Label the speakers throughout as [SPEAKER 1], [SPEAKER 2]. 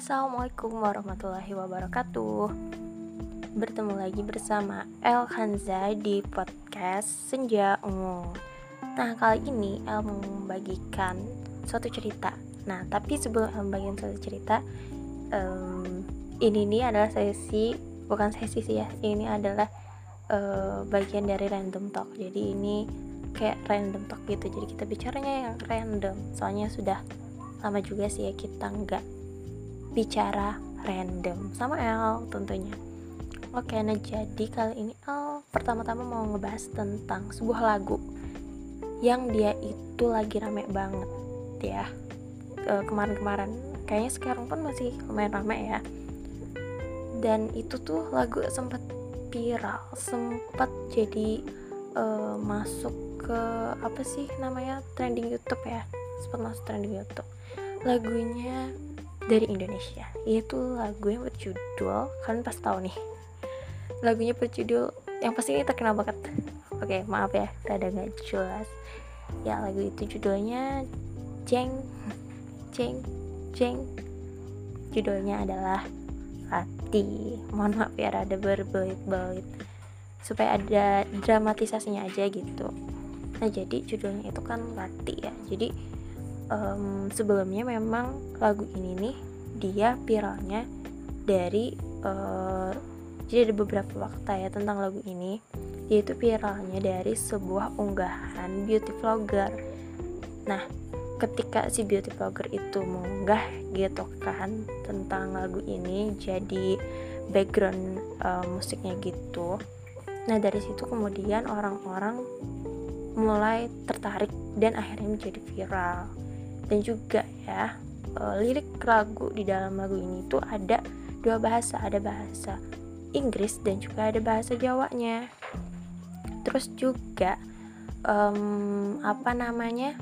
[SPEAKER 1] Assalamualaikum warahmatullahi wabarakatuh. Bertemu lagi bersama El Hanza di podcast Senja Ungu Nah kali ini El membagikan suatu cerita. Nah tapi sebelum El membagikan suatu cerita um, Ini nih adalah sesi, bukan sesi sih ya Ini adalah uh, bagian dari random talk. Jadi ini kayak random talk gitu. Jadi kita bicaranya yang random. Soalnya sudah lama juga sih ya kita nggak bicara random. Sama El tentunya. Oke, nah jadi kali ini El pertama-tama mau ngebahas tentang sebuah lagu yang dia itu lagi rame banget ya kemarin-kemarin. Kayaknya sekarang pun masih lumayan rame ya. Dan itu tuh lagu sempat viral sempat jadi uh, masuk ke apa sih namanya trending YouTube ya. Sempat masuk trending YouTube. Lagunya dari Indonesia. Yaitu lagu yang berjudul kalian pas tahu nih. Lagunya berjudul yang pasti ini terkenal banget. Oke maaf ya rada gak jelas. Ya lagu itu judulnya Jeng Jeng Jeng. Judulnya adalah Hati. Mohon maaf ya rada berbelit-belit. Supaya ada dramatisasinya aja gitu. Nah jadi judulnya itu kan Lati ya. Jadi um, sebelumnya memang lagu ini nih dia viralnya dari uh, jadi ada beberapa fakta ya tentang lagu ini. Yaitu viralnya dari sebuah unggahan beauty vlogger. Nah ketika si beauty vlogger itu mengunggah gitu kan tentang lagu ini jadi background uh, musiknya gitu. Nah dari situ kemudian orang-orang mulai tertarik dan akhirnya menjadi viral dan juga ya uh, lirik lagu di dalam lagu ini tuh ada dua bahasa ada bahasa Inggris dan juga ada bahasa Jawanya. Terus juga um, apa namanya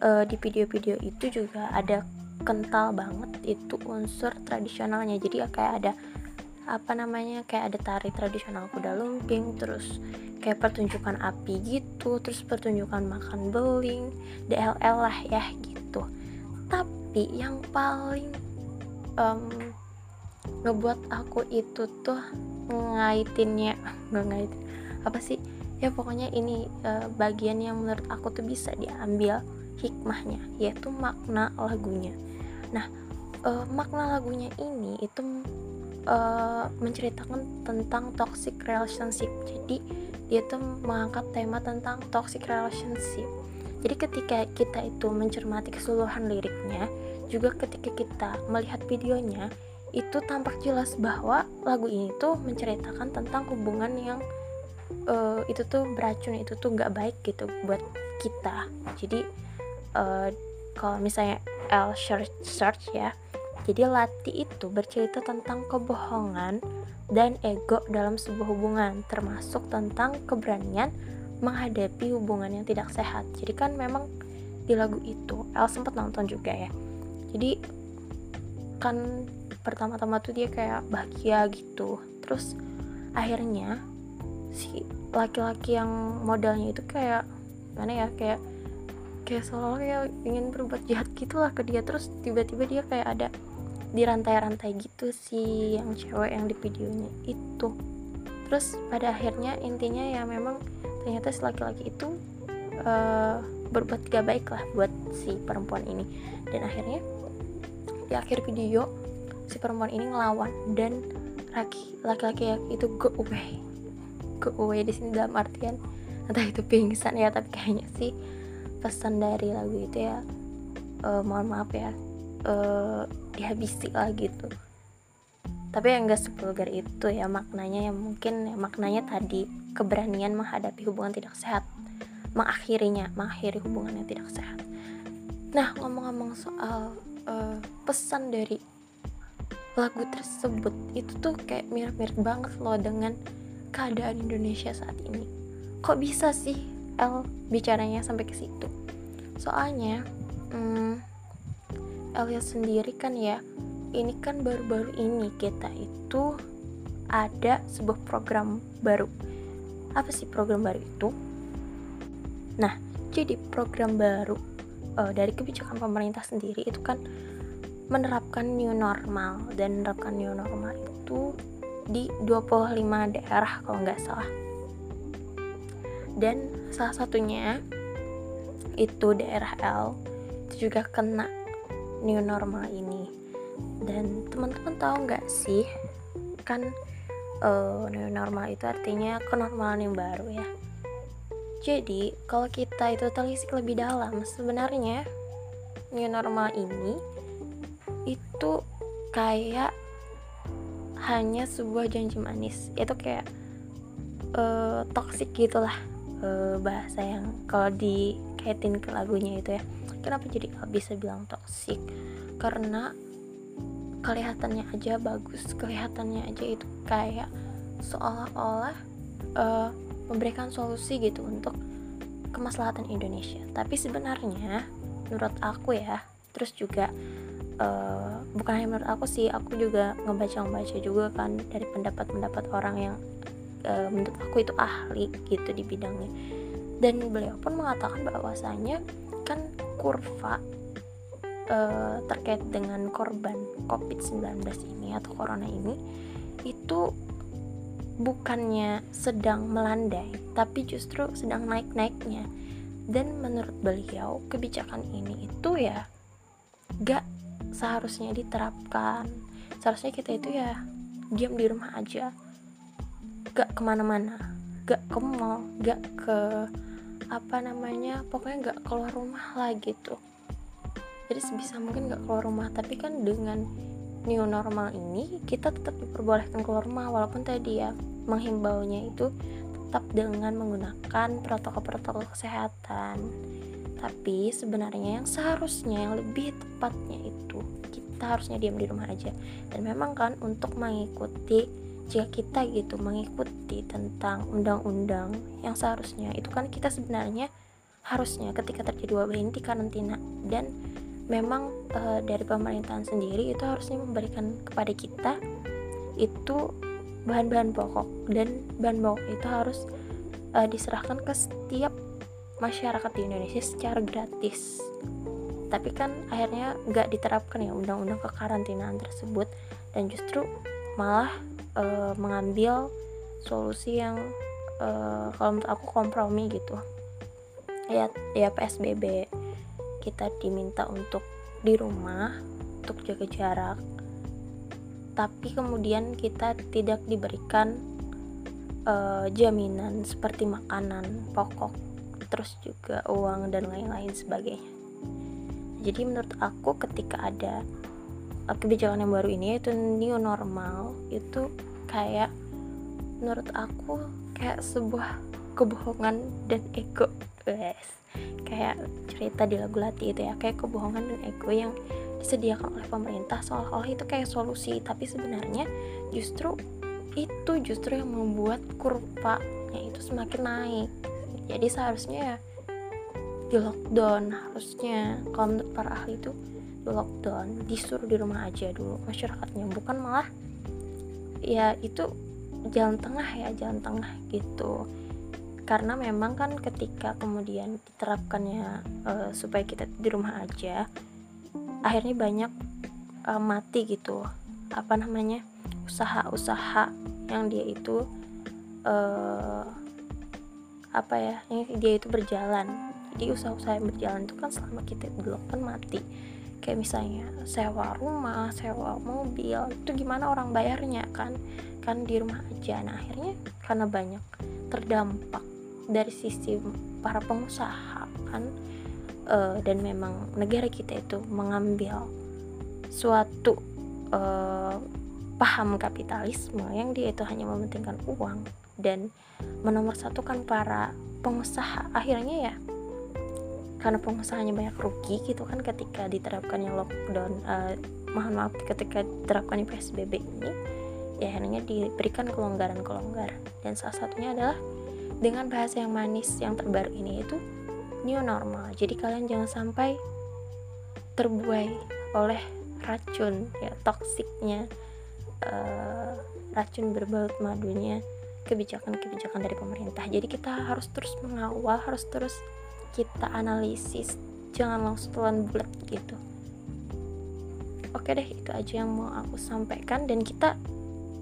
[SPEAKER 1] uh, di video-video itu juga ada kental banget itu unsur tradisionalnya. Jadi kayak ada apa namanya kayak ada tari tradisional kuda lumping terus kayak pertunjukan api gitu terus pertunjukan makan beling DLL lah ya gitu. Tapi yang paling um, ngebuat aku itu tuh ngaitinnya ngaitin apa sih? Ya pokoknya ini uh, bagian yang menurut aku tuh bisa diambil hikmahnya yaitu makna lagunya. Nah uh, makna lagunya ini itu uh, menceritakan tentang toxic relationship. Jadi dia tuh mengangkat tema tentang toxic relationship. Jadi ketika kita itu mencermati keseluruhan liriknya juga ketika kita melihat videonya itu tampak jelas bahwa lagu ini tuh menceritakan tentang hubungan yang uh, itu tuh beracun itu tuh nggak baik gitu buat kita. Jadi uh, kalau misalnya L search, search ya jadi Lati itu bercerita tentang kebohongan dan ego dalam sebuah hubungan, termasuk tentang keberanian menghadapi hubungan yang tidak sehat. Jadi kan memang di lagu itu El sempat nonton juga ya. Jadi kan pertama-tama tuh dia kayak bahagia gitu. Terus akhirnya si laki-laki yang modalnya itu kayak mana ya kayak kayak seolah-olah ingin berbuat jahat gitulah ke dia. Terus tiba-tiba dia kayak ada di rantai-rantai gitu sih yang cewek yang di videonya itu. Terus pada akhirnya intinya ya memang ternyata si laki-laki itu uh, berbuat gak baik lah buat si perempuan ini. Dan akhirnya di akhir video si perempuan ini ngelawan dan laki-laki itu go away. Go away di sini dalam artian entah itu pingsan ya tapi kayaknya sih pesan dari lagu itu ya uh, mohon maaf ya uh, dihabisi lah gitu. Tapi yang gak sepulgar itu ya maknanya yang mungkin ya, maknanya tadi keberanian menghadapi hubungan tidak sehat mengakhirinya mengakhiri hubungan yang tidak sehat. Nah ngomong-ngomong soal uh, pesan dari lagu tersebut itu tuh kayak mirip-mirip banget loh dengan keadaan Indonesia saat ini. Kok bisa sih El bicaranya sampai ke situ. Soalnya hmm, Elia sendiri kan ya ini kan baru-baru ini kita itu ada sebuah program baru. Apa sih program baru itu? Nah jadi program baru uh, dari kebijakan pemerintah sendiri itu kan menerapkan new normal. Dan menerapkan new normal itu di 25 daerah kalau nggak salah dan salah satunya itu daerah L. Itu juga kena new normal ini. Dan teman-teman tahu nggak sih? Kan uh, new normal itu artinya kenormalan yang baru ya. Jadi kalau kita itu telisik lebih dalam sebenarnya new normal ini itu kayak hanya sebuah janji manis. Itu kayak uh, toxic gitulah uh, bahasa yang kalau dikaitin ke lagunya itu ya kenapa jadi bisa bilang toxic? Karena kelihatannya aja bagus kelihatannya aja itu kayak seolah-olah uh, memberikan solusi gitu untuk kemaslahatan Indonesia. Tapi sebenarnya menurut aku ya terus juga uh, bukan hanya menurut aku sih aku juga ngebaca-ngebaca juga kan dari pendapat-pendapat orang yang uh, menurut aku itu ahli gitu di bidangnya. Dan beliau pun mengatakan bahwasanya kan kurva uh, terkait dengan korban COVID-19 ini atau corona ini itu bukannya sedang melandai tapi justru sedang naik-naiknya. Dan menurut beliau kebijakan ini itu ya gak seharusnya diterapkan. Seharusnya kita itu ya diam di rumah aja gak ke mana-mana. Gak ke mall gak ke apa namanya pokoknya gak keluar rumah lah gitu. Jadi sebisa mungkin gak keluar rumah tapi kan dengan new normal ini kita tetap diperbolehkan keluar rumah walaupun tadi ya menghimbaunya itu tetap dengan menggunakan protokol-protokol kesehatan. Tapi sebenarnya yang seharusnya yang lebih tepatnya itu kita harusnya diam di rumah aja. Dan memang kan untuk mengikuti jika kita gitu mengikuti tentang undang-undang yang seharusnya. Itu kan kita sebenarnya harusnya ketika terjadi wabah ini karantina dan memang e, dari pemerintahan sendiri itu harusnya memberikan kepada kita itu bahan-bahan pokok. Dan bahan pokok itu harus e, diserahkan ke setiap masyarakat di Indonesia secara gratis. Tapi kan akhirnya nggak diterapkan ya undang-undang kekarantinaan tersebut. Dan justru malah e, mengambil solusi yang e, kalau menurut aku kompromi gitu. Ya ya PSBB kita diminta untuk di rumah untuk jaga jarak tapi kemudian kita tidak diberikan uh, jaminan seperti makanan pokok terus juga uang dan lain-lain sebagainya. Jadi menurut aku ketika ada uh, kebijakan yang baru ini yaitu new normal itu kayak menurut aku kayak sebuah kebohongan dan ego guys. Kayak cerita di lagu Lati itu ya kayak kebohongan dan ego yang disediakan oleh pemerintah seolah-olah itu kayak solusi. Tapi sebenarnya justru itu justru yang membuat kurvanya itu semakin naik. Jadi seharusnya ya di lockdown harusnya kalau menurut para ahli itu lockdown disuruh di rumah aja dulu masyarakatnya bukan malah ya itu jalan tengah ya jalan tengah gitu. Karena memang kan ketika kemudian diterapkannya uh, supaya kita di rumah aja akhirnya banyak uh, mati gitu. Apa namanya usaha-usaha yang dia itu uh, apa ya yang dia itu berjalan. Jadi usaha-usaha yang berjalan itu kan selama kita di kan mati kayak misalnya sewa rumah sewa mobil itu gimana orang bayarnya kan? Kan di rumah aja. Nah akhirnya karena banyak terdampak dari sisi para pengusaha kan uh, dan memang negara kita itu mengambil suatu uh, paham kapitalisme yang dia itu hanya mementingkan uang dan menomorsatukan para pengusaha. Akhirnya ya karena pengusahanya banyak rugi gitu kan ketika diterapkannya lockdown uh, mohon maaf ketika diterapkannya PSBB ini ya akhirnya diberikan kelonggaran-kelonggaran dan salah satunya adalah dengan bahasa yang manis yang terbaru ini itu new normal jadi kalian jangan sampai terbuai oleh racun ya toksiknya uh, racun berbaut madunya kebijakan-kebijakan dari pemerintah. Jadi kita harus terus mengawal, harus terus kita analisis, jangan langsung telan bulat gitu. oke deh itu aja yang mau aku sampaikan. Dan kita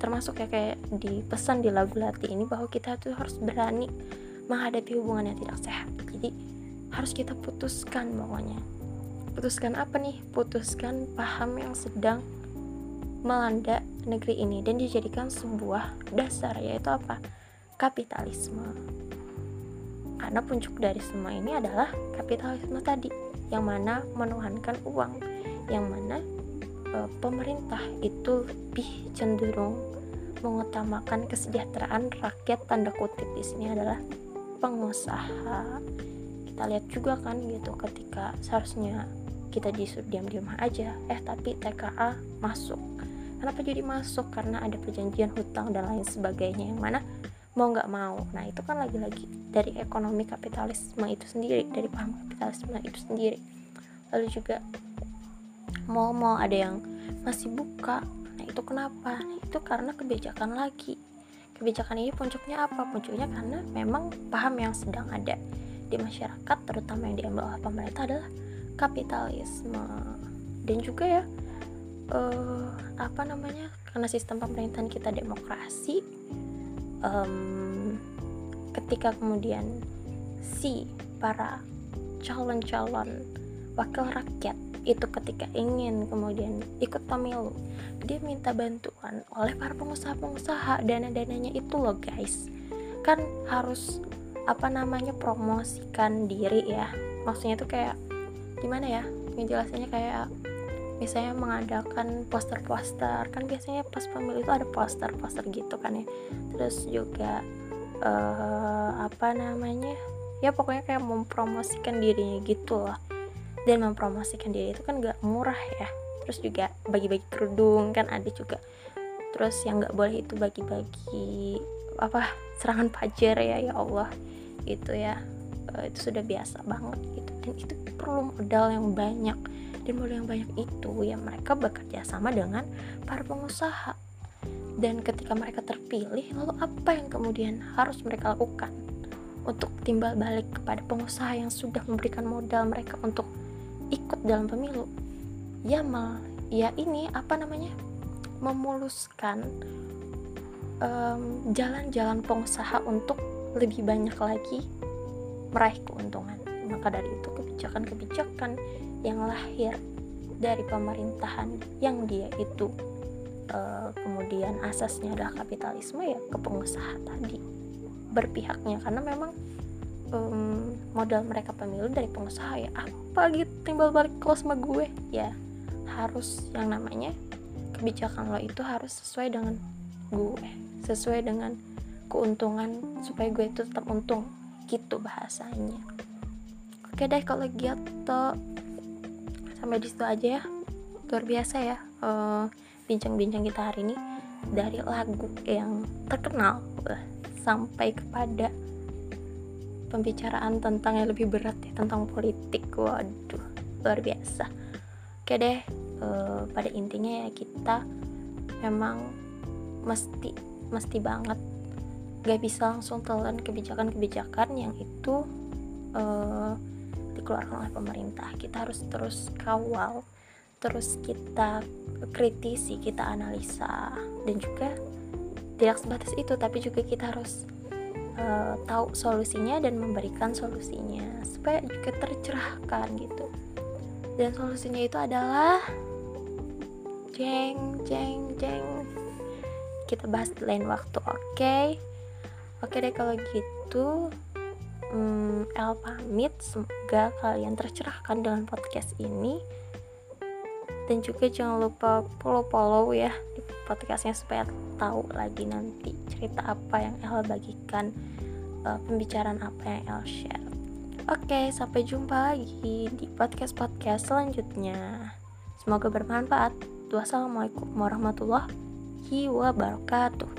[SPEAKER 1] termasuk ya kayak di pesan di lagu latih ini bahwa kita tuh harus berani menghadapi hubungan yang tidak sehat. Jadi harus kita putuskan pokoknya. Putuskan apa nih? Putuskan paham yang sedang melanda negeri ini. Dan dijadikan sebuah dasar yaitu apa? Kapitalisme karena puncuk dari semua ini adalah kapitalisme tadi yang mana menuhankan uang yang mana e, pemerintah itu lebih cenderung mengutamakan kesejahteraan rakyat tanda kutip. Di sini adalah pengusaha. Kita lihat juga kan gitu ketika seharusnya kita disuruh diam di rumah aja. Eh tapi TKA masuk. Kenapa jadi masuk? Karena ada perjanjian hutang dan lain sebagainya yang mana mau nggak mau. Nah itu kan lagi-lagi dari ekonomi kapitalisme itu sendiri dari paham kapitalisme itu sendiri. Lalu juga mau-mau ada yang masih buka. Nah itu kenapa? Nah, itu karena kebijakan lagi. Kebijakan ini puncuknya apa? Puncuknya karena memang paham yang sedang ada di masyarakat terutama yang diambil oleh pemerintah adalah kapitalisme. Dan juga ya uh, apa namanya? Karena sistem pemerintahan kita demokrasi um, ketika kemudian si para calon-calon wakil rakyat itu ketika ingin kemudian ikut pemilu dia minta bantuan oleh para pengusaha-pengusaha dana-dananya itu loh guys. Kan harus apa namanya promosikan diri ya. Maksudnya tuh kayak gimana ya ngejelasannya kayak misalnya mengadakan poster-poster. Kan biasanya pas pemilu itu ada poster-poster gitu kan ya. Terus juga uh, apa namanya ya pokoknya kayak mempromosikan dirinya gitu lah dan mempromosikan diri itu kan gak murah ya. Terus juga bagi-bagi kerudung kan ada juga. Terus yang nggak boleh itu bagi-bagi apa serangan pajar ya ya Allah. Gitu ya. Uh, itu sudah biasa banget gitu. Dan itu perlu modal yang banyak dan modal yang banyak itu ya mereka bekerja sama dengan para pengusaha. Dan ketika mereka terpilih lalu apa yang kemudian harus mereka lakukan untuk timbal balik kepada pengusaha yang sudah memberikan modal mereka untuk ikut dalam pemilu? Ya mal ya ini apa namanya memuluskan jalan-jalan um, pengusaha untuk lebih banyak lagi meraih keuntungan. Maka dari itu kebijakan-kebijakan yang lahir dari pemerintahan yang dia itu uh, kemudian asasnya adalah kapitalisme ya ke pengusaha tadi berpihaknya. Karena memang um, modal mereka pemilu dari pengusaha ya apa gitu timbal balik close sama gue ya harus yang namanya kebijakan lo itu harus sesuai dengan gue sesuai dengan keuntungan supaya gue itu tetap untung gitu bahasanya. Oke deh kalau gitu sampai di situ aja ya. Luar biasa ya eh, bincang-bincang kita hari ini dari lagu yang terkenal uh, sampai kepada pembicaraan tentang yang lebih berat ya tentang politik. Waduh luar biasa. Oke deh uh, pada intinya ya kita memang mesti mesti banget gak bisa langsung telan kebijakan-kebijakan yang itu uh, dikeluarkan oleh pemerintah. Kita harus terus kawal terus kita kritisi kita analisa dan juga tidak sebatas itu tapi juga kita harus uh, tahu solusinya dan memberikan solusinya supaya juga tercerahkan gitu. Dan solusinya itu adalah jeng jeng jeng. Kita bahas lain waktu oke? Okay? oke okay deh kalau gitu hmm, El pamit. Semoga kalian tercerahkan dengan podcast ini. Dan juga jangan lupa follow-follow ya di podcastnya supaya tahu lagi nanti cerita apa yang El bagikan uh, pembicaraan apa yang El share. Oke sampai jumpa lagi di podcast-podcast selanjutnya. Semoga bermanfaat. Wassalamualaikum warahmatullahi wabarakatuh